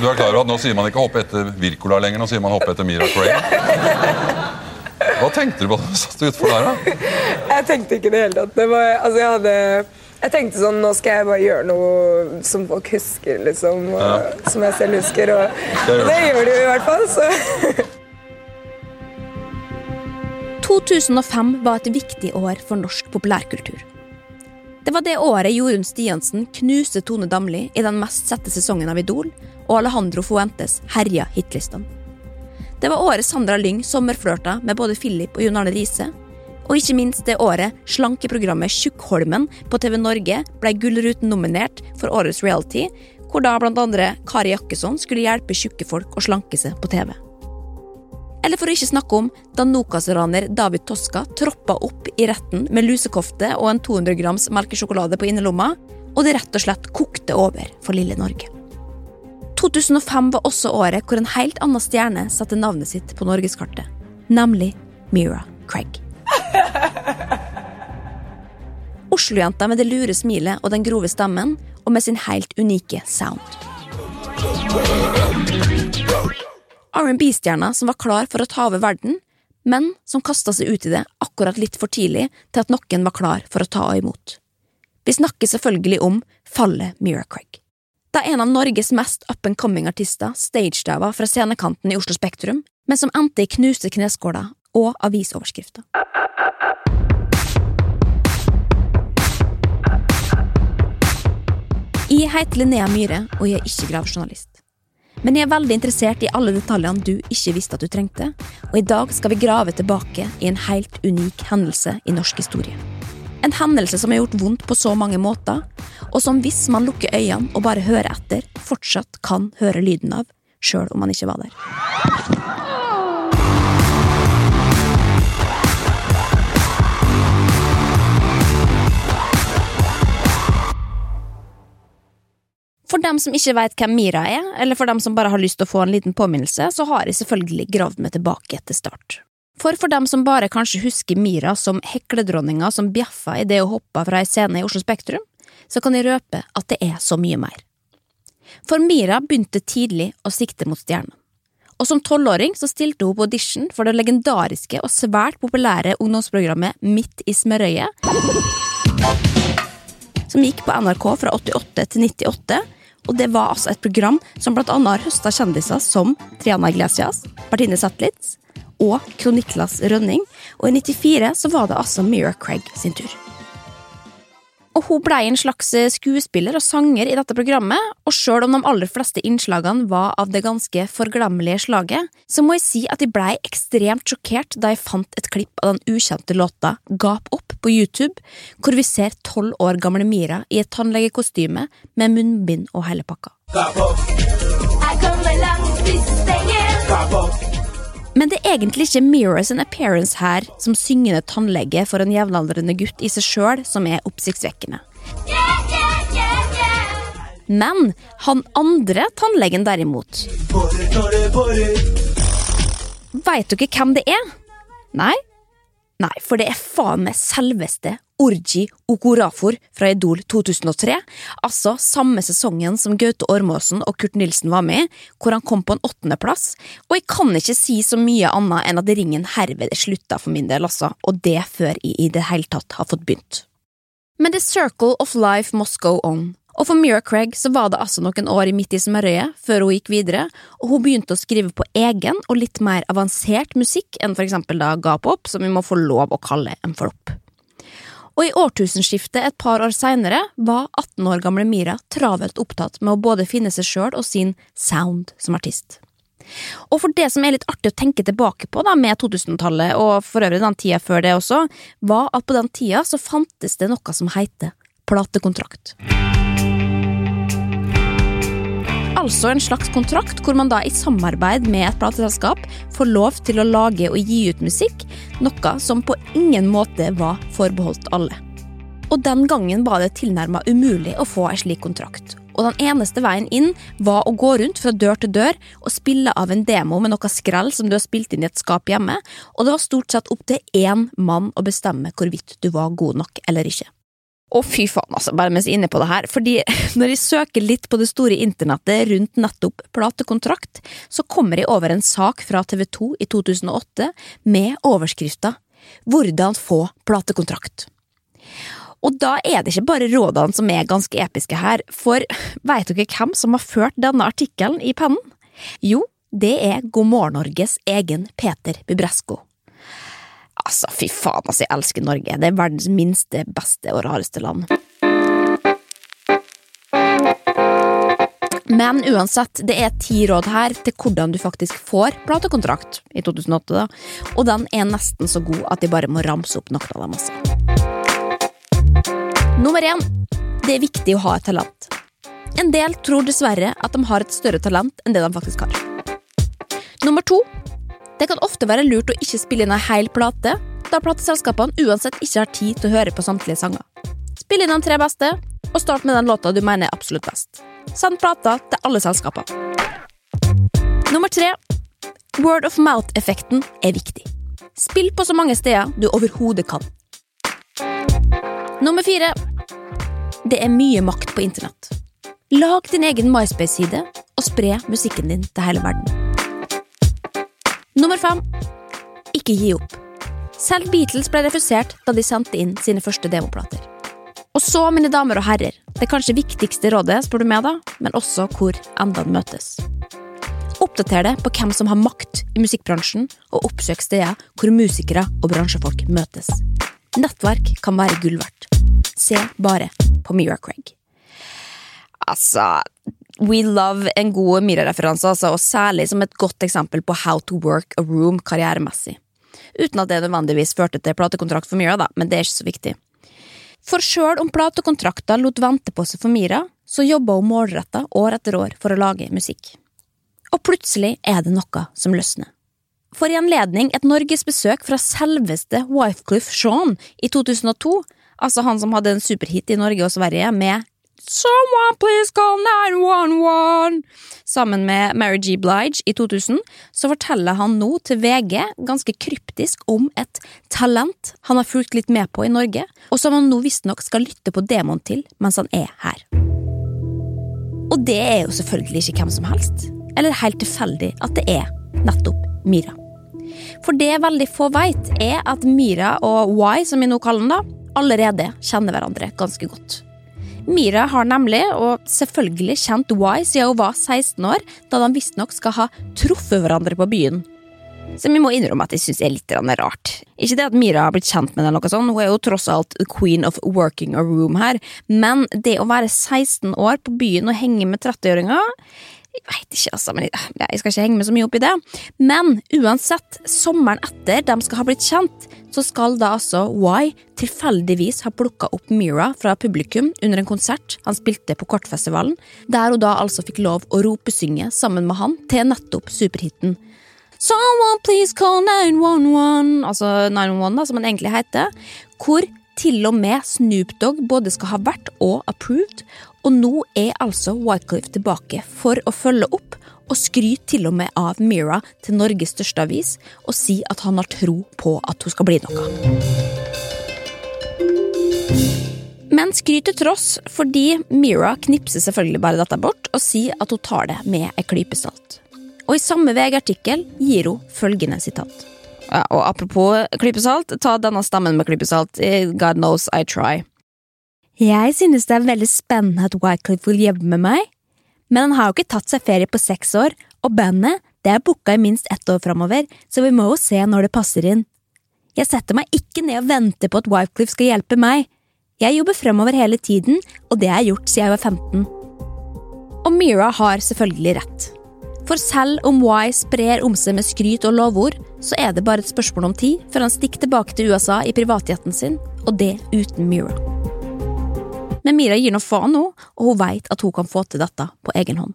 du er klar over at nå sier man ikke hoppe etter Wirkola lenger, nå sier man hoppe etter Mira Craig. Hva tenkte du på da du satt utfor der, da? Jeg tenkte ikke i det hele tatt. Det var, altså, jeg hadde jeg tenkte sånn, nå skal jeg bare gjøre noe som folk husker, liksom. Og, Ja. Som jeg selv husker. Og, Det gjør og det gjør de jo i hvert fall. Så. 2005 var et viktig år for norsk populærkultur. Det var det året Jorunn Stiansen knuste Tone Damli i den mest sette sesongen av Idol, og Alejandro Fuentes herja hitlistene. Det var året Sandra Lyng sommerflørta med både Philip og Jon Arne Riise. Og ikke minst det året slankeprogrammet Tjukkholmen på TV Norge ble Gullruten nominert for årets reality, hvor da andre Kari Jakkesson skulle hjelpe tjukke folk å slanke seg på TV. Eller for å ikke snakke om da Nokas-raner David Toska troppa opp i retten med lusekofte og en 200 grams melkesjokolade på innerlomma, og det rett og slett kokte over for lille Norge. 2005 var også året hvor en helt annen stjerne satte navnet sitt på norgeskartet, nemlig Mira Craig. Oslo-jenta med det lure smilet og den grove stemmen, og med sin helt unike sound. R&B-stjerna som var klar for å ta over verden, men som kasta seg ut i det akkurat litt for tidlig til at noen var klar for å ta imot. Vi snakker selvfølgelig om fallet Mira Craig. Da en av Norges mest up and coming-artister stagedava fra scenekanten i Oslo Spektrum, men som endte i knuste kneskåler og avisoverskrifter. Jeg heter Linnea Myhre, og jeg er ikke gravejournalist. Men jeg er veldig interessert i alle detaljene du ikke visste at du trengte, og i dag skal vi grave tilbake i en helt unik hendelse i norsk historie. En hendelse som har gjort vondt på så mange måter, og som hvis man lukker øynene og bare hører etter, fortsatt kan høre lyden av, sjøl om man ikke var der. For dem som ikke vet hvem Mira er, eller for dem som bare har lyst til å få en liten påminnelse, så har jeg selvfølgelig gravd meg tilbake etter start. For for dem som bare kanskje husker Mira som hekledronninga som bjeffa idet hun hoppa fra ei scene i Oslo Spektrum, så kan jeg røpe at det er så mye mer. For Mira begynte tidlig å sikte mot stjernene. Og som tolvåring så stilte hun på audition for det legendariske og svært populære ungdomsprogrammet Midt i smørøyet, som gikk på NRK fra 88 til 98, og det var altså et program som annet har høsta kjendiser som Triana Iglesias, Bertine Zetlitz og Kroniklas Rønning, og i 94 så var det altså Mira Craig sin tur. Og hun blei en slags skuespiller og sanger i dette programmet, og sjøl om de aller fleste innslagene var av det ganske forglemmelige slaget, så må jeg si at jeg blei ekstremt sjokkert da jeg fant et klipp av den ukjente låta Gap opp på YouTube, hvor vi ser tolv år gamle Mira i et tannlegekostyme med munnbind og hele pakka. Jeg kommer langt hvis jeg er Men det er egentlig ikke Mirrors and appearance her som syngende tannlege for en jevnaldrende gutt i seg sjøl som er oppsiktsvekkende. Men han andre tannlegen derimot Veit dere hvem det er? Nei? Nei, for det er faen meg selveste Orji Okorafor fra Idol 2003, altså samme sesongen som Gaute Ormåsen og Kurt Nilsen var med, hvor han kom på en åttendeplass, og jeg kan ikke si så mye annet enn at ringen herved er slutta for min del, altså, og det før jeg i det hele tatt har fått begynt. Men the circle of life must go on. Og for Mira Craig så var det altså noen år i midt i smørøyet før hun gikk videre, og hun begynte å skrive på egen og litt mer avansert musikk enn for eksempel da Gap opp, som vi må få lov å kalle en flopp. Og i årtusenskiftet et par år seinere var 18 år gamle Mira travelt opptatt med å både finne seg sjøl og sin sound som artist. Og for det som er litt artig å tenke tilbake på da med 2000-tallet, og for øvrig den tida før det også, var at på den tida så fantes det noe som heter platekontrakt. Altså en slags kontrakt hvor man da i samarbeid med et plateselskap får lov til å lage og gi ut musikk, noe som på ingen måte var forbeholdt alle. Og den gangen var det tilnærma umulig å få ei slik kontrakt. Og den eneste veien inn var å gå rundt fra dør til dør og spille av en demo med noe skrell som du har spilt inn i et skap hjemme, og det var stort sett opp til én mann å bestemme hvorvidt du var god nok eller ikke. Og fy faen, altså, bare mens jeg er inne på det her, fordi når jeg søker litt på det store internettet rundt nettopp platekontrakt, så kommer jeg over en sak fra TV 2 i 2008 med overskrifta Hvordan få platekontrakt. Og da er det ikke bare rådene som er ganske episke her, for veit dere hvem som har ført denne artikkelen i pennen? Jo, det er God morgen Norges egen Peter Bubresko. Altså, fy faen, altså, jeg elsker Norge. Det er verdens minste, beste og rareste land. Men uansett, det er ti råd her til hvordan du faktisk får platekontrakt i 2008, da. Og den er nesten så god at de bare må ramse opp noen av dem, altså. Nummer én. Det er viktig å ha et talent. En del tror dessverre at de har et større talent enn det de faktisk har. Nummer to. Det kan ofte være lurt å ikke spille inn ei hel plate, da plateselskapene uansett ikke har tid til å høre på samtlige sanger. Spill inn de tre beste, og start med den låta du mener er absolutt best. Send plata til alle selskapene. Nummer tre. Word of mouth-effekten er viktig. Spill på så mange steder du overhodet kan. Nummer fire. Det er mye makt på internett. Lag din egen MySpace-side og spre musikken din til hele verden. Nummer fem. Ikke gi opp. Selv Beatles ble refusert da de sendte inn sine første demoplater. Og så, mine damer og herrer, det kanskje viktigste rådet, spør du meg da, men også hvor endene møtes. Oppdater det på hvem som har makt i musikkbransjen, og oppsøk steder hvor musikere og bransjefolk møtes. Nettverk kan være gull verdt. Se bare på Mira Craig. Altså, we love en god Mira-referanse, altså, og særlig som et godt eksempel på how to work a room karrieremessig. Uten at det nødvendigvis førte til platekontrakt for Mira, da, men det er ikke så viktig. For sjøl om platekontrakter lot vente på seg for Mira, så jobba hun målretta år etter år for å lage musikk. Og plutselig er det noe som løsner. For i anledning et norgesbesøk fra selveste Wycliffe Shaun i 2002, altså han som hadde en superhit i Norge og Sverige med Someone please call 911 Sammen med Mary G. Blige i 2000 så forteller han nå til VG ganske kryptisk om et talent han har fulgt litt med på i Norge, og som han nå visstnok skal lytte på demoen til mens han er her. Og det er jo selvfølgelig ikke hvem som helst, eller helt tilfeldig at det er nettopp Mira. For det veldig få veit, er at Mira og Y, som vi nå kaller den, da, allerede kjenner hverandre ganske godt. Mira har nemlig, og selvfølgelig kjent Why siden hun var 16 år, da de visstnok skal ha truffet hverandre på byen. Som vi må innrømme at jeg syns er litt rart. Ikke det at Mira har blitt kjent med henne, noe sånt, hun er jo tross alt queen of working a room her, men det å være 16 år på byen og henge med 30-åringer jeg veit ikke, altså, men jeg, skal ikke henge meg så mye opp i det. Men uansett, sommeren etter de skal ha blitt kjent, så skal da altså Y tilfeldigvis ha plukka opp Mira fra publikum under en konsert han spilte på Kortfestivalen, der hun da altså fikk lov å ropesynge sammen med han til nettopp superhiten. Someone please call 911, altså 911 da, som han egentlig heter, hvor til og med Snoop Dogg både skal ha vært og approved, og nå er altså Wycliffe tilbake for å følge opp og skryter til og med av Mira til Norges største avis og si at han har tro på at hun skal bli noe. Men skryt til tross, fordi Mira knipser selvfølgelig bare dette bort og sier at hun tar det med ei klype salt. Og i samme VG-artikkel gir hun følgende sitat. Ja, og apropos klypesalt, ta denne stemmen med klypesalt. God knows I try. Jeg synes det er veldig spennende at Wycliffe vil jobbe med meg, men han har jo ikke tatt seg ferie på seks år, og bandet det er booka i minst ett år framover, så vi må jo se når det passer inn. Jeg setter meg ikke ned og venter på at Wycliffe skal hjelpe meg. Jeg jobber fremover hele tiden, og det har jeg gjort siden jeg var 15. Og Mira har selvfølgelig rett. For selv om Y sprer om seg med skryt og lovord, så er det bare et spørsmål om tid før han stikker tilbake til USA i privatjetten sin, og det uten Mira. Men Mira gir nå faen nå, og hun veit at hun kan få til dette på egen hånd.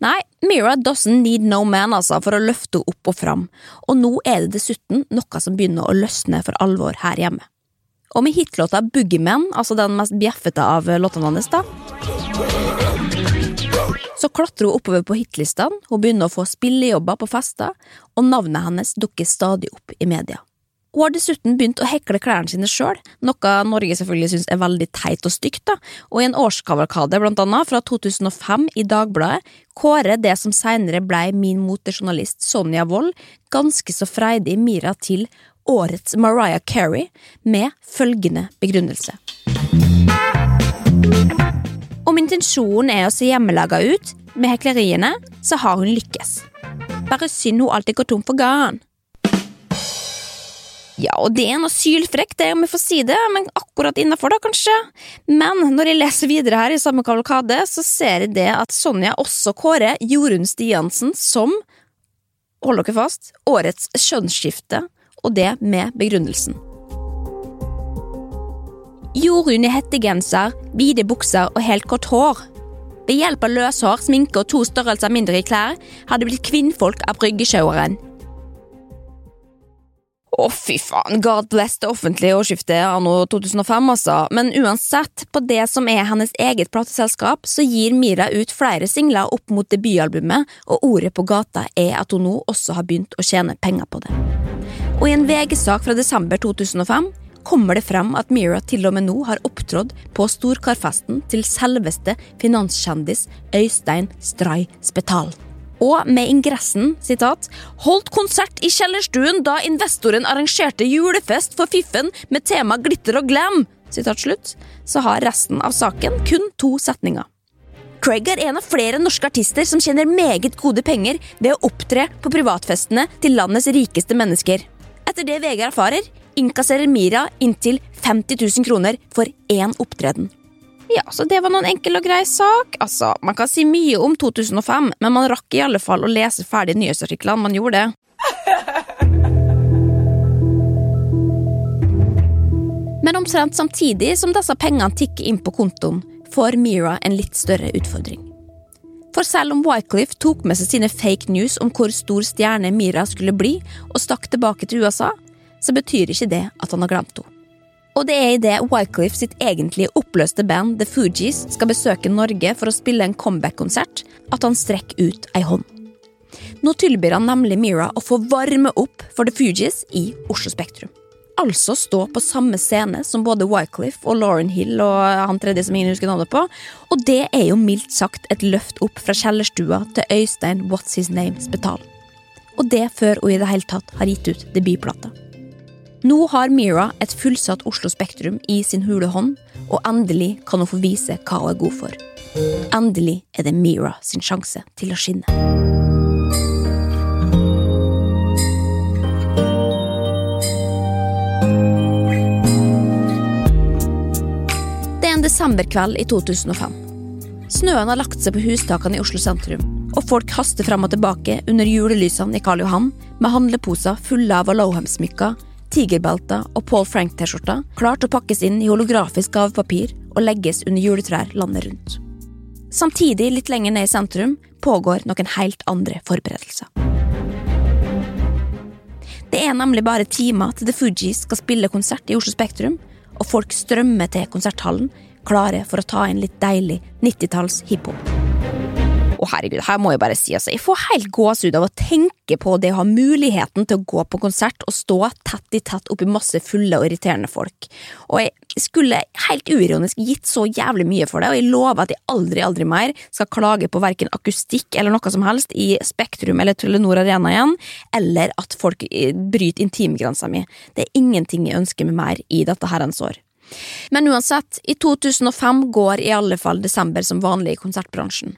Nei, Mira doesn't need no man altså for å løfte henne opp og fram, og nå er det dessuten noe som begynner å løsne for alvor her hjemme. Og med hitlåta Boogieman, altså den mest bjeffete av låtene hans, da, så klatrer hun oppover på hitlistene, hun begynner å få spillejobber på fester, og navnet hennes dukker stadig opp i media. Hun har dessuten begynt å hekle klærne sine sjøl, noe Norge selvfølgelig syns er veldig teit og stygt, da, og i en årskavalkade blant annet fra 2005 i Dagbladet kårer det som senere blei min motejournalist Sonja Wold ganske så freidig Mira til årets Mariah Carey med følgende begrunnelse. Om intensjonen er å se hjemmelaga ut med hekleriene, så har hun lykkes. Bare synd hun alltid går tom for garn. Ja, og det er noe sylfrekt, det, om jeg får si det, men akkurat innafor, da, kanskje. Men når jeg leser videre her i samme kavalkade, så ser jeg det at Sonja også kårer Jorunn Stiansen som, hold dere fast, årets skjønnsskifte, og det med begrunnelsen. Jorunn i hettegenser, vide bukser og helt kort hår. Ved hjelp av løshår, sminke og to størrelser mindre i klær hadde blitt kvinnfolk av bryggesjaueren. Å, fy faen, God bless det offentlige årsskiftet anno 2005, altså. Men uansett, på det som er hennes eget plateselskap, så gir Mira ut flere singler opp mot debutalbumet, og ordet på gata er at hun nå også har begynt å tjene penger på det. Og i en VG-sak fra desember 2005 kommer det frem at Mira til og med nå har opptrådt på storkarfesten til selveste finanskjendis Øystein Stray Spetal. Og med ingressen sitat, 'Holdt konsert i kjellerstuen da investoren arrangerte julefest for fiffen med tema glitter og glam', sitat slutt, så har resten av saken kun to setninger. Craig er en av flere norske artister som tjener meget gode penger ved å opptre på privatfestene til landets rikeste mennesker. Etter det VG erfarer, innkasserer Mira inntil 50 000 kroner for én opptreden. Ja, så det var noen enkel og grei sak. Altså, Man kan si mye om 2005, men man rakk i alle fall å lese ferdig nyhetsartiklene. Man gjorde det. Men omtrent samtidig som disse pengene tikker inn på kontoen, får Mira en litt større utfordring. For selv om Wycliffe tok med seg sine fake news om hvor stor stjerne Mira skulle bli, og stakk tilbake til USA, så betyr ikke det at han har glemt henne. Og det er idet Wycliffe sitt egentlig oppløste band The Fugees skal besøke Norge for å spille en comeback-konsert, at han strekker ut ei hånd. Nå tilbyr han nemlig Mira å få varme opp for The Fugees i Oslo Spektrum. Altså stå på samme scene som både Wycliffe og Lauren Hill og han tredje som ingen husker navnet på, og det er jo mildt sagt et løft opp fra kjellerstua til Øystein What's His Name Spetal. Og det før hun i det hele tatt har gitt ut debutplata. Nå har Mira et fullsatt Oslo Spektrum i sin hule hånd, og endelig kan hun få vise hva hun er god for. Endelig er det Mira sin sjanse til å skinne. Det er en desemberkveld i 2005. Snøen har lagt seg på hustakene i Oslo sentrum, og folk haster frem og tilbake under julelysene i Karl Johan med handleposer fulle av Alohem-smykker, tigerbelter og Paul Frank-T-skjorter klart å pakkes inn i holografisk gavepapir og legges under juletrær landet rundt. Samtidig, litt lenger ned i sentrum, pågår noen helt andre forberedelser. Det er nemlig bare timer til The Fugees skal spille konsert i Oslo Spektrum, og folk strømmer til konserthallen, klare for å ta inn litt deilig 90-talls hiphop. Å herregud, her må jeg bare si altså, jeg får helt gåsehud av å tenke på det å ha muligheten til å gå på konsert og stå tett i tett oppi masse fulle og irriterende folk. Og jeg skulle helt uironisk gitt så jævlig mye for det, og jeg lover at jeg aldri, aldri mer skal klage på verken akustikk eller noe som helst i Spektrum eller Telenor Arena igjen, eller at folk eh, bryter intimgrensa mi. Det er ingenting jeg ønsker meg mer i dette herrens år. Men uansett, i 2005 går i alle fall desember som vanlig i konsertbransjen.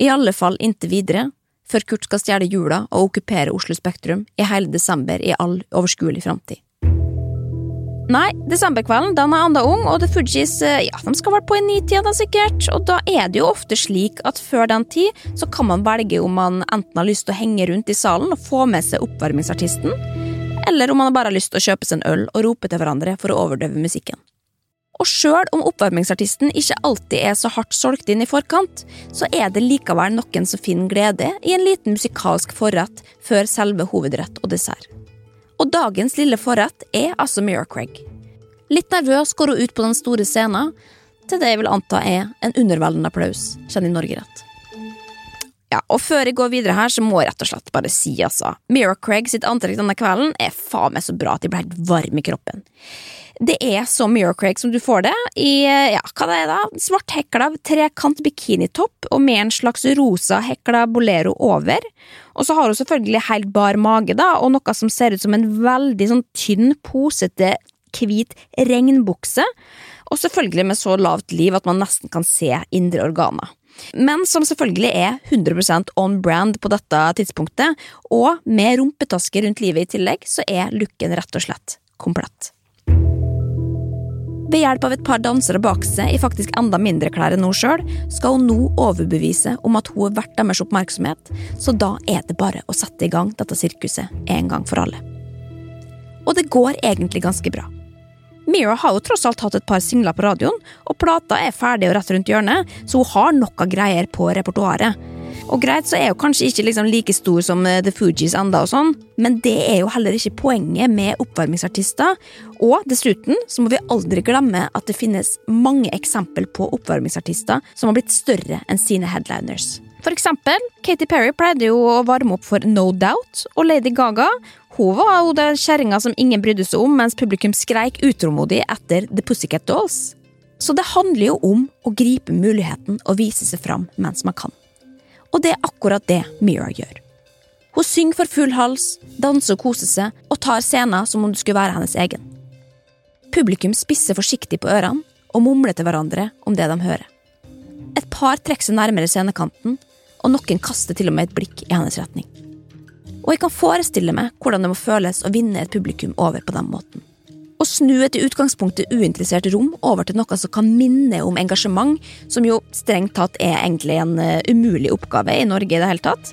I alle fall inntil videre, før Kurt skal stjele jula og okkupere Oslo Spektrum i hele desember i all overskuelig framtid. Nei, desemberkvelden den er enda ung, og The Fugees eh, ja, de skal vel på i nitida da sikkert, og da er det jo ofte slik at før den tid så kan man velge om man enten har lyst til å henge rundt i salen og få med seg oppvarmingsartisten, eller om man bare har lyst til å kjøpe seg en øl og rope til hverandre for å overdøve musikken. Og sjøl om oppvarmingsartisten ikke alltid er så hardt solgt inn i forkant, så er det likevel noen som finner glede i en liten musikalsk forrett før selve hovedrett og dessert. Og dagens lille forrett er altså Mira Craig. Litt nervøs går hun ut på den store scenen, til det jeg vil anta er en underveldende applaus, kjenner Norge rett. Ja, og før jeg går videre her, så må jeg rett og slett bare si, altså. Mira Craig sitt antrekk denne kvelden er faen meg så bra at jeg ble helt varm i kroppen. Det er så Miracrake som du får det, i ja, hva det er da, svarthekla trekant bikinitopp og med en slags rosa hekla bolero over. Og så har hun selvfølgelig helt bar mage, da, og noe som ser ut som en veldig sånn tynn, posete, hvit regnbukse. Og selvfølgelig med så lavt liv at man nesten kan se indre organer. Men som selvfølgelig er 100% on brand på dette tidspunktet, og med rumpetaske rundt livet i tillegg, så er looken rett og slett komplett. Ved hjelp av et par dansere bak seg i faktisk enda mindre klær enn hun sjøl, skal hun nå overbevise om at hun er verdt deres oppmerksomhet, så da er det bare å sette i gang dette sirkuset en gang for alle. Og det går egentlig ganske bra. Mira har jo tross alt hatt et par singler på radioen, og plata er ferdig og rett rundt hjørnet, så hun har noe greier på repertoaret. Og greit, så er hun kanskje ikke liksom like stor som eh, The Fugees enda, og sånn, men det er jo heller ikke poenget med oppvarmingsartister. Og dessuten så må vi aldri glemme at det finnes mange eksempel på oppvarmingsartister som har blitt større enn sine headliners. For eksempel, Katy Perry pleide jo å varme opp for No Doubt, og Lady Gaga hun var jo den kjerringa som ingen brydde seg om, mens publikum skreik utålmodig etter The Pussycat Dolls. Så det handler jo om å gripe muligheten og vise seg fram mens man kan. Og det er akkurat det Mira gjør. Hun synger for full hals, danser og koser seg, og tar scenen som om det skulle være hennes egen. Publikum spisser forsiktig på ørene og mumler til hverandre om det de hører. Et par trekker seg nærmere scenekanten, og noen kaster til og med et blikk i hennes retning. Og jeg kan forestille meg hvordan det må føles å vinne et publikum over på den måten. Å snu et i utgangspunktet uinteressert rom over til noe som kan minne om engasjement, som jo strengt tatt er egentlig en uh, umulig oppgave i Norge i det hele tatt.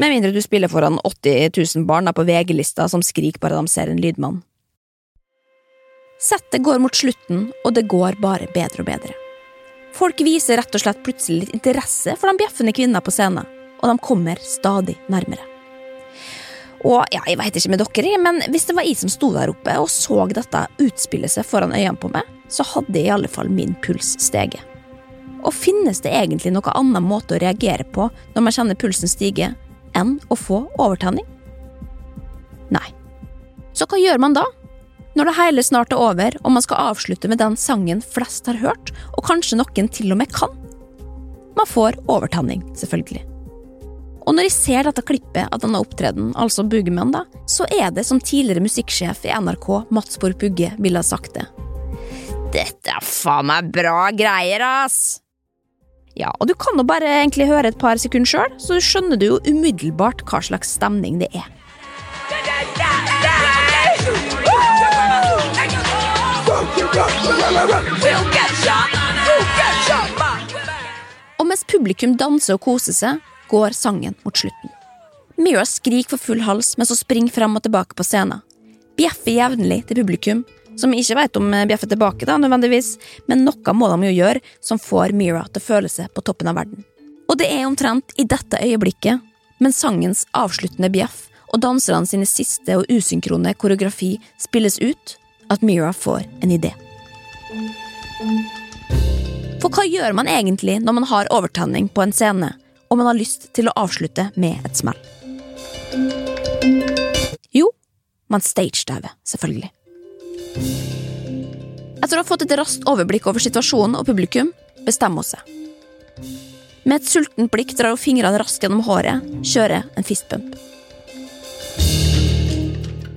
Med mindre du spiller foran 80 000 barn på VG-lista som skriker bare de ser en lydmann. Settet går mot slutten, og det går bare bedre og bedre. Folk viser rett og slett plutselig litt interesse for de bjeffende kvinnene på scenen, og de kommer stadig nærmere. Og ja, jeg veit ikke med dere, men hvis det var jeg som sto der oppe og så dette utspille seg foran øynene på meg, så hadde i alle fall min puls steget. Og finnes det egentlig noen annen måte å reagere på når man kjenner pulsen stige, enn å få overtenning? Nei. Så hva gjør man da? Når det hele snart er over, og man skal avslutte med den sangen flest har hørt, og kanskje noen til og med kan? Man får overtenning, selvfølgelig. Og når jeg ser dette klippet av denne opptreden, altså Boogeman, da, så er det som tidligere musikksjef i NRK, Mats Borg Pugge, ville ha sagt det. Dette er faen meg bra greier, ass! Ja, og du kan jo bare egentlig høre et par sekunder sjøl, så skjønner du jo umiddelbart hva slags stemning det er. Og mens publikum danser og koser seg, går sangen mot slutten. Mira skriker for full hals mens hun springer frem og tilbake på scenen. Bjeffer jevnlig til publikum, som ikke vet om bjeffer tilbake, da, nødvendigvis, men noe må de jo gjøre som får Mira til å føle seg på toppen av verden. Og det er omtrent i dette øyeblikket, mens sangens avsluttende bjeff og danserne sine siste og usynkrone koreografi spilles ut, at Mira får en idé. For hva gjør man egentlig når man har overtenning på en scene, og man har lyst til å avslutte med et smell? Jo, man stagedauer, selvfølgelig. Etter å ha fått et raskt overblikk over situasjonen og publikum, bestemmer hun seg. Med et sultent blikk drar hun fingrene raskt gjennom håret, kjører en fistbump.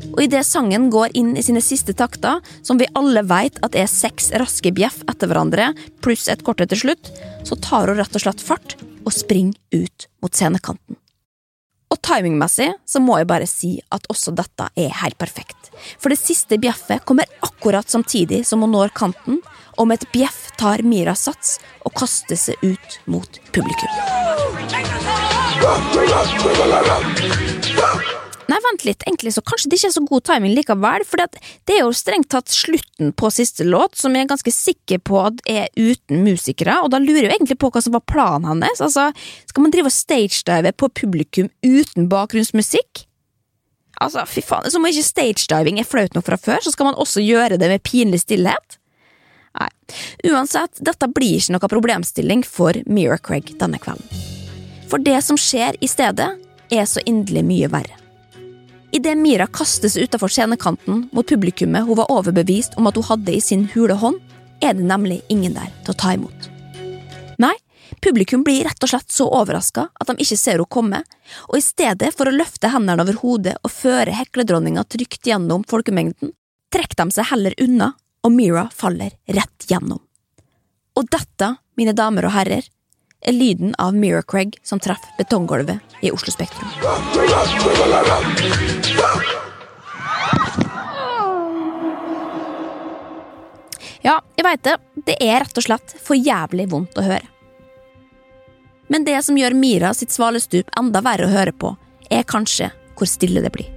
Og idet sangen går inn i sine siste takter, som vi alle vet at er seks raske bjeff etter hverandre, pluss et korte til slutt, så tar hun rett og slett fart og spring ut mot scenekanten. Og timingmessig så må jeg bare si at også dette er helt perfekt. For det siste bjeffet kommer akkurat samtidig som hun når kanten, og med et bjeff tar Mira sats og kaster seg ut mot publikum. Nei, vent litt, egentlig så kanskje det ikke er så god timing likevel, for det er jo strengt tatt slutten på siste låt, som jeg er ganske sikker på at er uten musikere, og da lurer jeg jo egentlig på hva som var planen hans, altså, skal man drive og stagedive på publikum uten bakgrunnsmusikk? Altså, fy faen, som om ikke stagediving er flaut nok fra før, så skal man også gjøre det med pinlig stillhet? Nei, uansett, dette blir ikke noe problemstilling for Mira Craig denne kvelden. For det som skjer i stedet, er så inderlig mye verre. Idet Mira kastes utafor scenekanten mot publikummet hun var overbevist om at hun hadde i sin hule hånd, er det nemlig ingen der til å ta imot. Nei, publikum blir rett og slett så overraska at de ikke ser henne komme, og i stedet for å løfte hendene over hodet og føre hekledronninga trygt gjennom folkemengden, trekker de seg heller unna, og Mira faller rett gjennom. Og dette, mine damer og herrer, er lyden av Mira Craig som treffer betonggulvet i Oslo Spektrum. Ja, jeg veit det. Det er rett og slett for jævlig vondt å høre. Men det som gjør Mira sitt svalestup enda verre å høre på, er kanskje hvor stille det blir.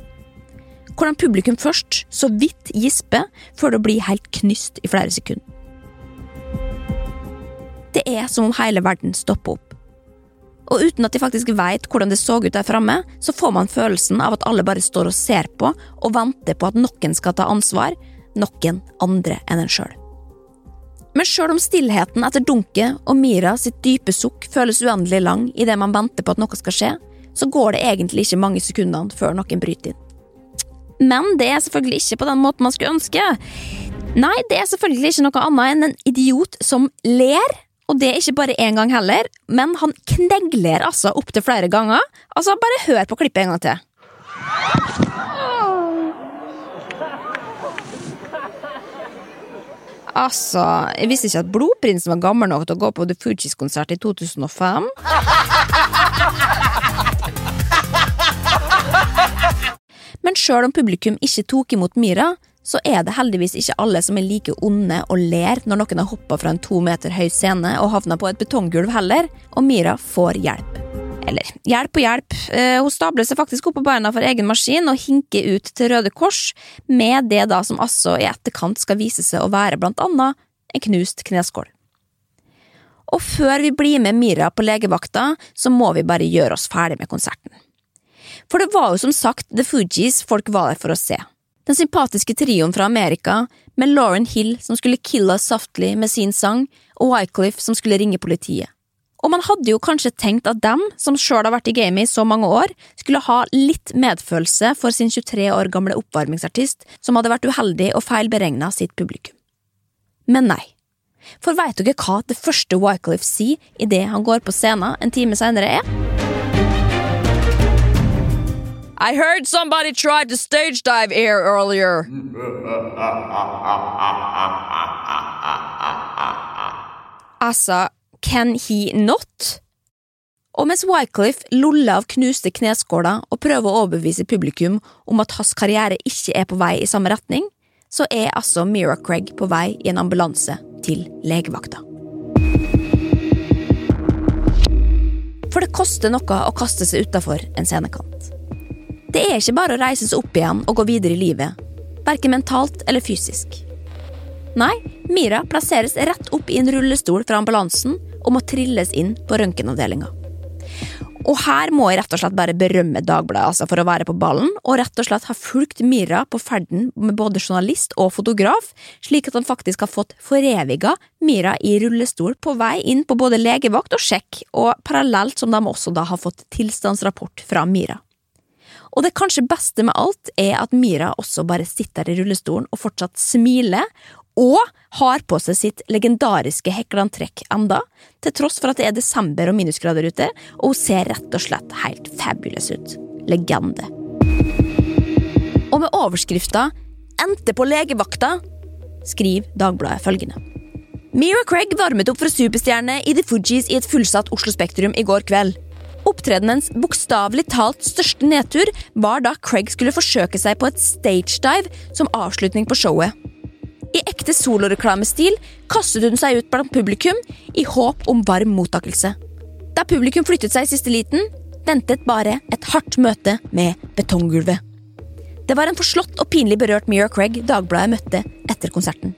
Hvordan publikum først så vidt gisper før det blir helt knyst i flere sekunder. Det er som om hele verden stopper opp. Og uten at de faktisk veit hvordan det så ut der framme, så får man følelsen av at alle bare står og ser på og venter på at noen skal ta ansvar, noen andre enn en sjøl. Men sjøl om stillheten etter dunket og Mira sitt dype sukk føles uendelig lang idet man venter på at noe skal skje, så går det egentlig ikke mange sekundene før noen bryter inn. Men det er selvfølgelig ikke på den måten man skulle ønske. Nei, det er selvfølgelig ikke noe annet enn en idiot som ler, og det er ikke bare én gang heller, men han knegler altså opptil flere ganger. Altså, bare hør på klippet en gang til. Altså, jeg visste ikke at Blodprinsen var gammel nok til å gå på The Fugees-konsert i 2005. Men sjøl om publikum ikke tok imot Myra, så er det heldigvis ikke alle som er like onde og ler når noen har hoppa fra en to meter høy scene og havna på et betonggulv heller, og Myra får hjelp. Eller hjelp og hjelp, eh, hun stabler seg faktisk opp på beina for egen maskin og hinker ut til Røde Kors, med det da som altså i etterkant skal vise seg å være blant annet en knust kneskål. Og før vi blir med Myra på legevakta, så må vi bare gjøre oss ferdig med konserten. For det var jo som sagt The Fugees folk var der for å se. Den sympatiske trioen fra Amerika, med Lauren Hill som skulle kille oss softly med sin sang, og Wycliffe som skulle ringe politiet. Og man hadde jo kanskje tenkt at dem, som sjøl har vært i gamet i så mange år, skulle ha litt medfølelse for sin 23 år gamle oppvarmingsartist som hadde vært uheldig og feilberegna sitt publikum. Men nei. For veit dere hva det første Wycliffe sier idet han går på scenen en time senere er? I heard somebody tried to stage dive here earlier. Altså, can he not? Og mens Wycliffe loller av knuste kneskåler og prøver å overbevise publikum om at hans karriere ikke er på vei i samme retning, så er altså Mira Craig på vei i en ambulanse til legevakta. For det koster noe å kaste seg utafor en scenekant. Det er ikke bare å reise seg opp igjen og gå videre i livet, verken mentalt eller fysisk. Nei, Mira plasseres rett opp i en rullestol fra ambulansen og må trilles inn på røntgenavdelinga. Og her må jeg rett og slett bare berømme Dagbladet altså, for å være på ballen, og rett og slett ha fulgt Mira på ferden med både journalist og fotograf, slik at han faktisk har fått foreviga Mira i rullestol på vei inn på både legevakt og sjekk, og parallelt som de også da har fått tilstandsrapport fra Mira. Og det kanskje beste med alt er at Mira også bare sitter i rullestolen og fortsatt smiler, og har på seg sitt legendariske hekleantrekk enda, til tross for at det er desember og minusgrader ute, og hun ser rett og slett helt fabulous ut. Legende. Og med overskrifta 'Endte på legevakta' skriver Dagbladet følgende. Mira Craig varmet opp for superstjerne i The Fugees i et fullsatt Oslo Spektrum i går kveld. Opptredenens bokstavelig talt største nedtur var da Craig skulle forsøke seg på et stagedive som avslutning på showet. I ekte soloreklamestil kastet hun seg ut blant publikum i håp om varm mottakelse. Da publikum flyttet seg i siste liten, ventet bare et hardt møte med betonggulvet. Det var en forslått og pinlig berørt Mira Craig Dagbladet møtte etter konserten.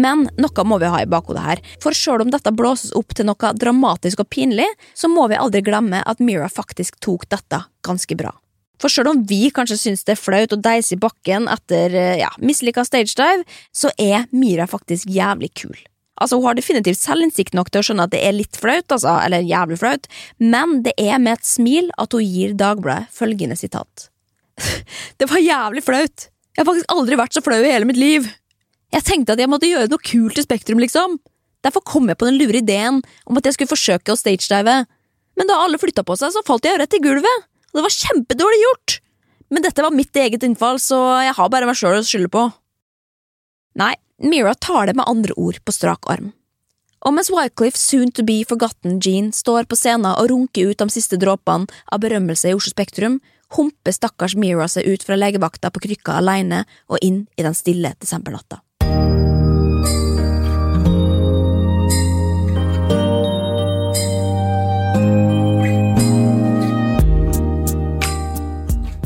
Men noe må vi ha i bakhodet her, for selv om dette blåses opp til noe dramatisk og pinlig, så må vi aldri glemme at Mira faktisk tok dette ganske bra. For selv om vi kanskje syns det er flaut å deise i bakken etter ja, mislykka stagedive, så er Mira faktisk jævlig kul. Altså, Hun har definitivt selvinnsikt nok til å skjønne at det er litt flaut, altså, eller jævlig flaut, men det er med et smil at hun gir Dagbladet følgende sitat. Det var jævlig flaut. Jeg har faktisk aldri vært så flau i hele mitt liv. Jeg tenkte at jeg måtte gjøre noe kult i Spektrum, liksom. Derfor kom jeg på den lure ideen om at jeg skulle forsøke å stagedive. Men da alle flytta på seg, så falt jeg rett i gulvet, og det var kjempedårlig gjort. Men dette var mitt eget innfall, så jeg har bare meg sjøl å skylde på. Nei, Mira tar det med andre ord på strak arm. Og mens Wycliffe soon to be forgotten Jean står på scenen og runker ut de siste dråpene av berømmelse i Oslo Spektrum, humper stakkars Mira seg ut fra legevakta på krykka alene og inn i den stille desembernatta.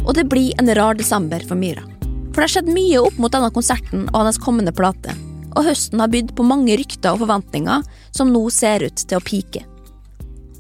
Og det blir en rar desember for Myra. For det har skjedd mye opp mot denne konserten og hennes kommende plate, og høsten har bydd på mange rykter og forventninger som nå ser ut til å pike.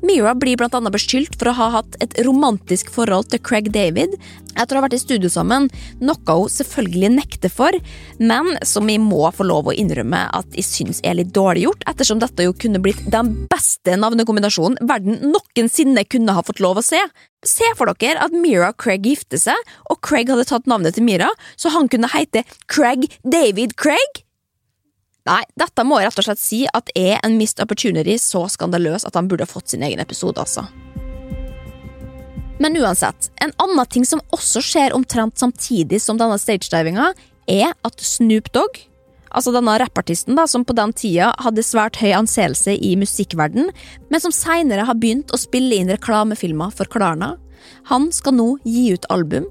Mira blir annet beskyldt for å ha hatt et romantisk forhold til Craig David etter å ha vært i studio sammen, noe hun selvfølgelig nekter for, men som vi må få lov å innrømme at jeg syns er litt dårlig gjort, ettersom dette jo kunne blitt den beste navnekombinasjonen verden noensinne kunne ha fått lov å se. Se for dere at Mira og Craig gifter seg, og Craig hadde tatt navnet til Mira, så han kunne hete Craig David Craig? Nei, dette må jeg rett og slett si at er en missed opportunity så skandaløs at han burde fått sin egen episode, altså. Men uansett, en annen ting som også skjer omtrent samtidig som denne stagedivinga, er at Snoop Dogg, altså denne rappartisten da, som på den tida hadde svært høy anseelse i musikkverden, men som seinere har begynt å spille inn reklamefilmer for Klarna, han skal nå gi ut album.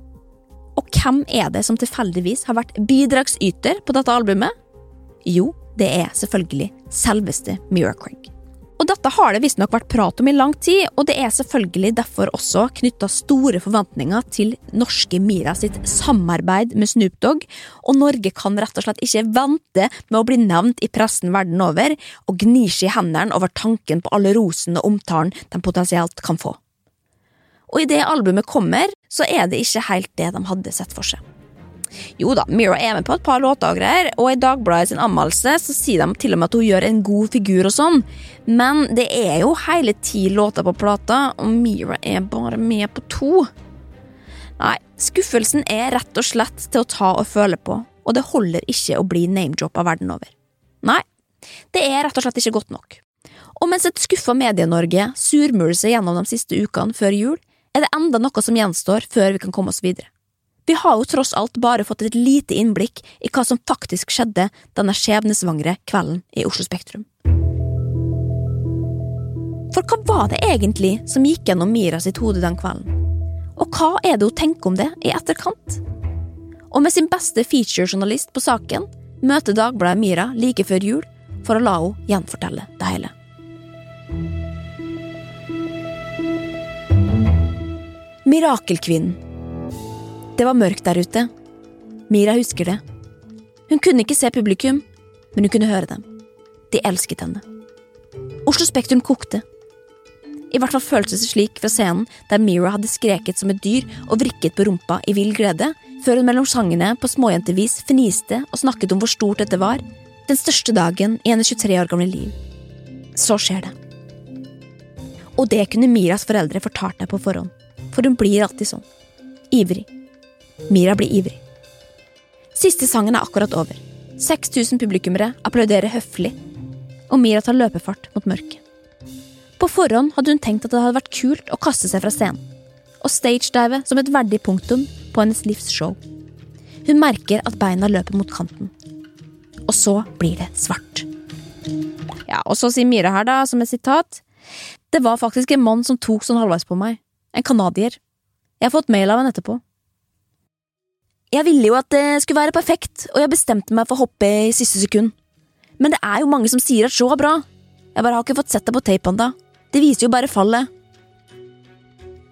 Og hvem er det som tilfeldigvis har vært bidragsyter på dette albumet? Jo, det er selvfølgelig selveste Mira Craig. Og dette har det visstnok vært prat om i lang tid, og det er selvfølgelig derfor også knytta store forventninger til norske Mira sitt samarbeid med Snoop Dogg, og Norge kan rett og slett ikke vente med å bli nevnt i pressen verden over, og gnir seg i hendene over tanken på alle rosen og omtalen de potensielt kan få. Og idet albumet kommer, så er det ikke helt det de hadde sett for seg. Jo da, Mira er med på et par låter og greier, og i Dagbladet sin anmeldelse så sier de til og med at hun gjør en god figur og sånn, men det er jo hele ti låter på plata, og Mira er bare med på to. Nei, skuffelsen er rett og slett til å ta og føle på, og det holder ikke å bli name-joppa verden over. Nei, det er rett og slett ikke godt nok. Og mens et skuffa Medie-Norge surmuler seg gjennom de siste ukene før jul, er det enda noe som gjenstår før vi kan komme oss videre. Vi har jo tross alt bare fått et lite innblikk i hva som faktisk skjedde denne skjebnesvangre kvelden i Oslo Spektrum. For hva var det egentlig som gikk gjennom Mira sitt hode den kvelden? Og hva er det hun tenker om det i etterkant? Og med sin beste featurejournalist på saken møter Dagbladet Mira like før jul for å la henne gjenfortelle det hele. Mirakelkvinnen det var mørkt der ute. Mira husker det. Hun kunne ikke se publikum, men hun kunne høre dem. De elsket henne. Oslo Spektrum kokte. I hvert fall føltes det slik fra scenen der Mira hadde skreket som et dyr og vrikket på rumpa i vill glede, før hun mellom sangene på småjentevis fniste og snakket om hvor stort dette var, den største dagen i hennes 23 år gamle liv. Så skjer det. Og det kunne Miras foreldre fortalt deg på forhånd, for hun blir alltid sånn. Ivrig. Mira blir ivrig. Siste sangen er akkurat over. 6000 publikummere applauderer høflig, og Mira tar løpefart mot mørket. På forhånd hadde hun tenkt at det hadde vært kult å kaste seg fra scenen, og stagedive som et verdig punktum på hennes livs show. Hun merker at beina løper mot kanten. Og så blir det svart. Ja, Og så sier Mira her, da, som et sitat, det var faktisk en mann som tok sånn halvveis på meg. En canadier. Jeg har fått mail av henne etterpå. Jeg ville jo at det skulle være perfekt, og jeg bestemte meg for å hoppe i siste sekund. Men det er jo mange som sier at show er bra. Jeg bare har ikke fått sett det på tape ennå. Det viser jo bare fallet.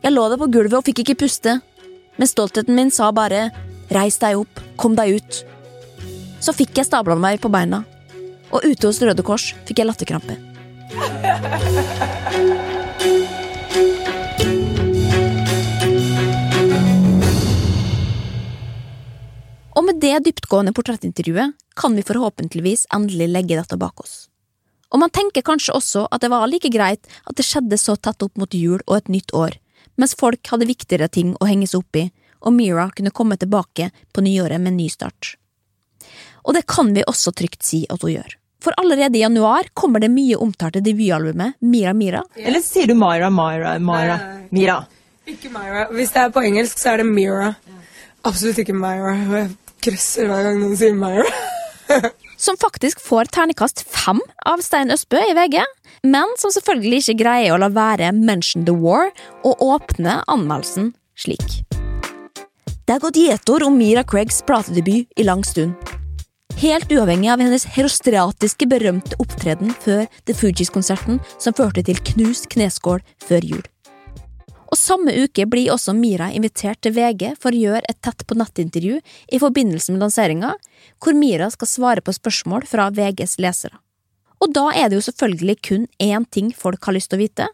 Jeg lå der på gulvet og fikk ikke puste, men stoltheten min sa bare reis deg opp, kom deg ut. Så fikk jeg stabla meg på beina, og ute hos Røde Kors fikk jeg latterkrampe. Og med det dyptgående portrettintervjuet kan vi forhåpentligvis endelig legge dette bak oss. Og man tenker kanskje også at det var like greit at det skjedde så tett opp mot jul og et nytt år, mens folk hadde viktigere ting å henge seg opp i, og Mira kunne komme tilbake på nyåret med en ny start. Og det kan vi også trygt si at hun gjør. For allerede i januar kommer det mye omtalte debutalbumet Mira Mira, Eller sier du Myra, Myra, Myra? Mira. Ikke Myra. Hvis det er på engelsk, så er det Mira. Absolutt ikke Myra. Og krysser hver gang noen sier Myra. som faktisk får ternekast fem av Stein Østbø i VG, men som selvfølgelig ikke greier å la være Mention the War og åpne anmeldelsen slik. Det har gått gjetord om Mira Craigs platedebut i lang stund. Helt uavhengig av hennes herostratiske berømte opptreden før The Fugees-konserten som førte til knust kneskål før jul. Og Samme uke blir også Mira invitert til VG for å gjøre et tett på nettintervju i forbindelse med lanseringa, hvor Mira skal svare på spørsmål fra VGs lesere. Og da er det jo selvfølgelig kun én ting folk har lyst til å vite,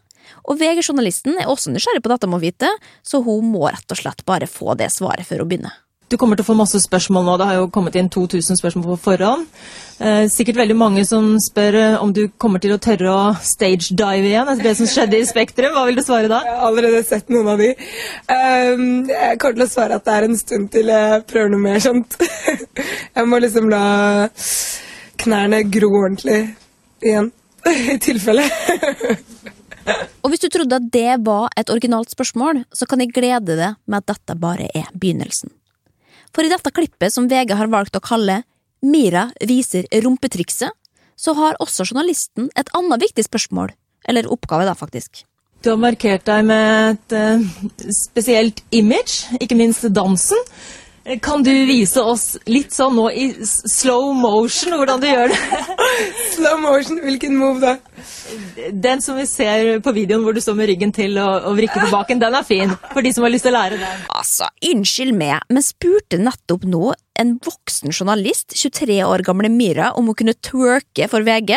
og VG-journalisten er også nysgjerrig på dette med å vite, så hun må rett og slett bare få det svaret før hun begynner. Du kommer til å få masse spørsmål nå. Det har jo kommet inn 2000 spørsmål på forhånd. Eh, sikkert veldig mange som spør eh, om du kommer til å tørre å stage-dive igjen etter det som skjedde i Spektrum. Hva vil du svare da? Jeg har allerede sett noen av de. Um, jeg kommer til å svare at det er en stund til jeg prøver noe mer sånt. jeg må liksom la knærne gro ordentlig igjen. I tilfelle. Og hvis du trodde at det var et originalt spørsmål, så kan jeg glede deg med at dette bare er begynnelsen. For i dette klippet som VG har valgt å kalle Mira viser rumpetrikset, så har også journalisten et annet viktig spørsmål, eller oppgave da, faktisk. Du har markert deg med et uh, spesielt image, ikke minst dansen. Kan du vise oss litt sånn nå i slow motion hvordan du gjør det? Slow motion, hvilken move da? Den som vi ser på videoen hvor du står med ryggen til og, og vrikker på baken, den er fin. For de som har lyst til å lære den. Altså, unnskyld meg, men spurte nettopp nå en voksen journalist, 23 år gamle Mira, om hun kunne twerke for VG?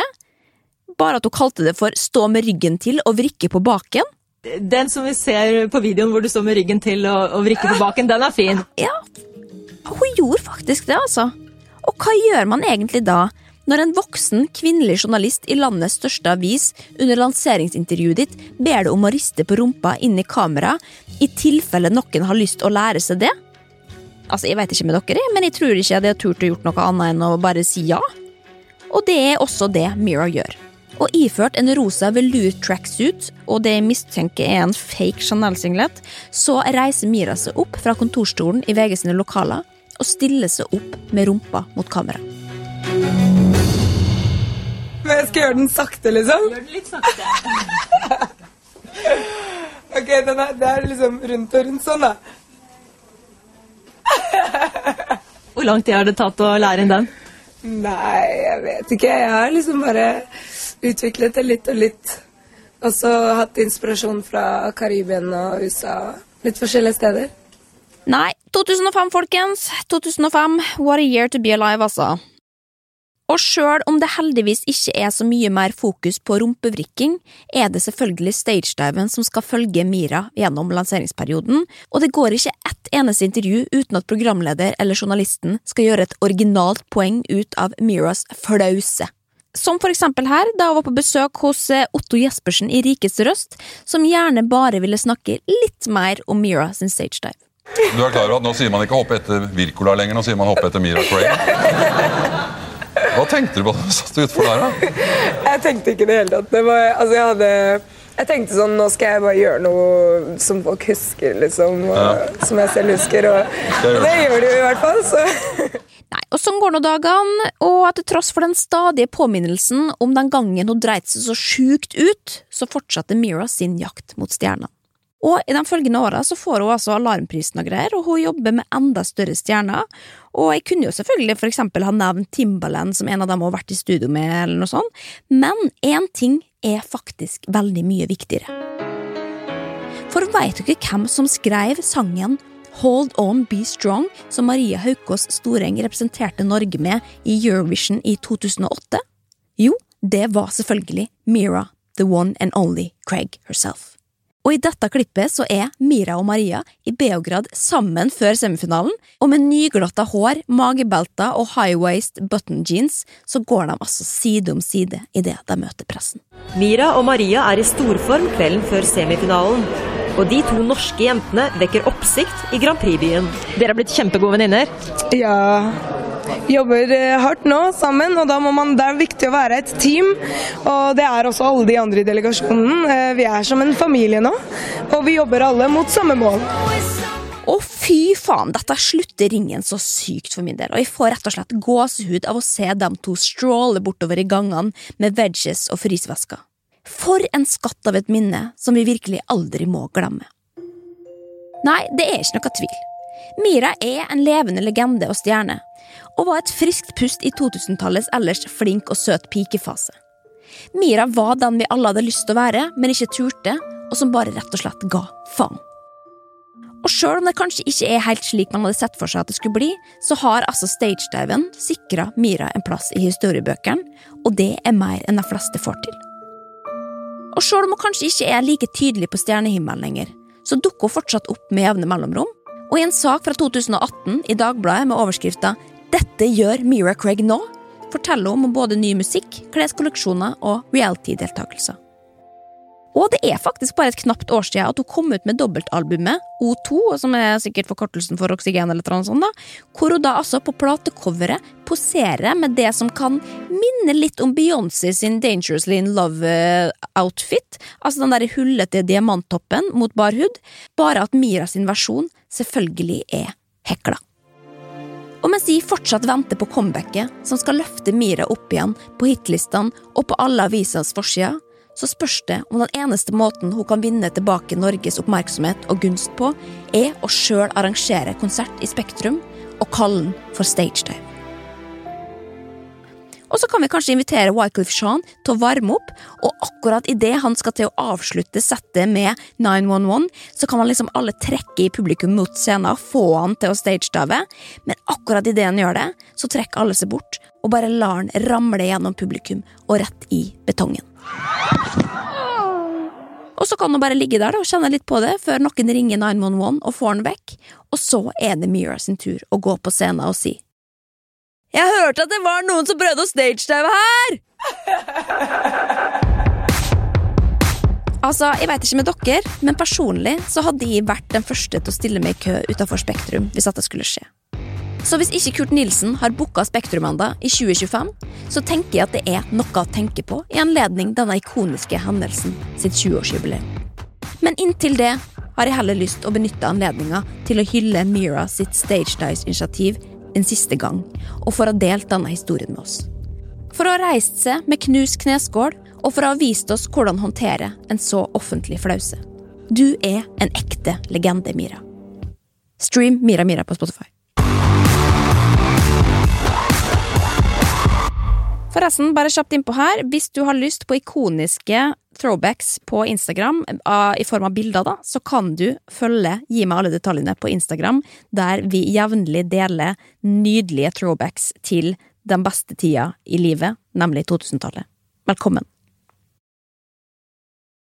Bare at hun kalte det for stå med ryggen til og vrikke på baken? Den som vi ser på videoen hvor du står med ryggen til og, og vrikker på baken, den er fin. Ja, hun gjorde faktisk det, altså. Og hva gjør man egentlig da, når en voksen kvinnelig journalist i landets største avis under lanseringsintervjuet ditt ber deg om å riste på rumpa inni kamera, i tilfelle noen har lyst å lære seg det? Altså, Jeg vet ikke med dere, men jeg tror ikke jeg hadde turt å gjort noe annet enn å bare si ja. Og det er også det Mira gjør. Og iført en rosa velour tracksuit og det jeg mistenker er en fake Chanel-singlet, så reiser Mira seg opp fra kontorstolen i VG sine lokaler og stiller seg opp med rumpa mot kamera. Men jeg skal gjøre den sakte, liksom? Gjør den litt sakte. Ok, den er, det er liksom rundt og rundt sånn, da. Hvor lang tid har det tatt å lære inn den? Nei, jeg vet ikke. Jeg har liksom bare utviklet det litt og litt. Og så hatt inspirasjon fra Karibien og USA. Litt forskjellige steder. Nei, 2005, folkens. 2005. What a year to be alive, altså. Og sjøl om det heldigvis ikke er så mye mer fokus på rumpevrikking, er det selvfølgelig stagediven som skal følge Mira gjennom lanseringsperioden, og det går ikke ett eneste intervju uten at programleder eller journalisten skal gjøre et originalt poeng ut av Miras flause. Som for eksempel her, da hun var på besøk hos eh, Otto Jespersen i Rikets Røst, som gjerne bare ville snakke litt mer om Mira sin stagedive. Du er klar over at Nå sier man ikke hoppe etter Wirkola lenger, nå sier man hoppe etter Mira Craig. Hva tenkte du på da du satt utfor der? da? Jeg tenkte ikke det hele tatt. Det var, altså jeg hadde jeg tenkte sånn, nå skal jeg bare gjøre noe som folk husker, liksom. Og, Ja. Som jeg selv husker. Og, og det gjør de jo i hvert fall. Så. Nei, og sånn går nå dagene, og til tross for den stadige påminnelsen om den gangen hun dreit seg så sjukt ut, så fortsatte Mira sin jakt mot stjernene. Og i de følgende åra så får hun altså alarmprisen og greier, og hun jobber med enda større stjerner. Og jeg kunne jo selvfølgelig for eksempel ha nevnt Timbaland som en av dem hun har vært i studio med, eller noe sånt, men én ting er faktisk veldig mye viktigere. For veit dere hvem som skrev sangen Hold On Be Strong, som Maria Haukås Storeng representerte Norge med i Eurovision i 2008? Jo, det var selvfølgelig Mira, the one and only Craig herself. Og i dette klippet så er Mira og Maria i Beograd sammen før semifinalen, og med nyglatta hår, magebelter og high-waist button jeans så går de altså side om side idet de møter pressen. Mira og Maria er i storform kvelden før semifinalen. Og de to norske jentene vekker oppsikt i Grand Prix-byen. Dere har blitt kjempegode venninner. Ja. Jobber eh, hardt nå sammen, og da må man, det er viktig å være et team. Og det er også alle de andre i delegasjonen. Eh, Vi er som en familie nå, og vi jobber alle mot samme mål. Å fy faen, dette slutter ringen så sykt for min del, og jeg får rett og slett gåsehud av å se dem to stråle bortover i gangene med veggies og frysvesker. For en skatt av et minne som vi virkelig aldri må glemme. Nei, det er ikke noe tvil. Mira er en levende legende og stjerne, og var et friskt pust i 2000-tallets ellers flink og søt pikefase. Mira var den vi alle hadde lyst til å være, men ikke turte, og som bare rett og slett ga faen. Og sjøl om det kanskje ikke er helt slik man hadde sett for seg at det skulle bli, så har altså stagediven sikra Mira en plass i historiebøkene, og det er mer enn de fleste får til. Og sjøl om hun kanskje ikke er like tydelig på stjernehimmelen lenger, så dukker hun fortsatt opp med jevne mellomrom, og i en sak fra 2018 i Dagbladet med overskrifta 'Dette gjør Mira Craig nå', forteller om både ny musikk, kleskolleksjoner og reality-deltakelser. Og det er faktisk bare et knapt år siden at hun kom ut med dobbeltalbumet O2, som er sikkert forkortelsen for oksygen, eller noe sånt, da, hvor hun da altså på platecoveret poserer med det som kan minne litt om Beyoncé sin Dangerously in Love-outfit, altså den der hullete diamanttoppen mot bar hud, bare at Mira sin versjon selvfølgelig er hekla. Og mens de fortsatt venter på comebacket, som skal løfte Mira opp igjen på hitlistene og på alle avisers forsider, så spørs det om den eneste måten hun kan vinne tilbake Norges oppmerksomhet og gunst på, er å sjøl arrangere konsert i Spektrum og kalle den for stagedive. Og så kan vi kanskje invitere Wycliffe Sean til å varme opp, og akkurat idet han skal til å avslutte settet med 911, så kan man liksom alle trekke i publikum mot scenen og få han til å stagedive, men akkurat idet han gjør det, så trekker alle seg bort og bare lar han ramle gjennom publikum og rett i betongen. Og så kan han bare ligge der og kjenne litt på det før noen ringer 911 og får han vekk, og så er det Mira sin tur å gå på scenen og si Jeg hørte at det var noen som prøvde å stagedive her! Altså, Jeg vet ikke med dere, men personlig så hadde jeg vært den første til å stille meg i kø utenfor Spektrum hvis at det skulle skje. Så hvis ikke Kurt Nilsen har booka Spektrum enda i 2025, så tenker jeg at det er noe å tenke på i anledning denne ikoniske hendelsen sitt 20-årsjubileum. Men inntil det har jeg heller lyst å benytte anledninga til å hylle Mira sitt Stage Dice-initiativ en siste gang, og for å ha delt denne historien med oss. For å ha reist seg med knust kneskål, og for å ha vist oss hvordan håndtere en så offentlig flause. Du er en ekte legende, Mira. Stream Mira Mira på Spotify. Forresten, bare kjapt innpå her, hvis du har lyst på ikoniske throwbacks på Instagram ah, i form av bilder, da, så kan du følge Gi meg alle detaljene på Instagram, der vi jevnlig deler nydelige throwbacks til den beste tida i livet, nemlig 2000-tallet. Velkommen.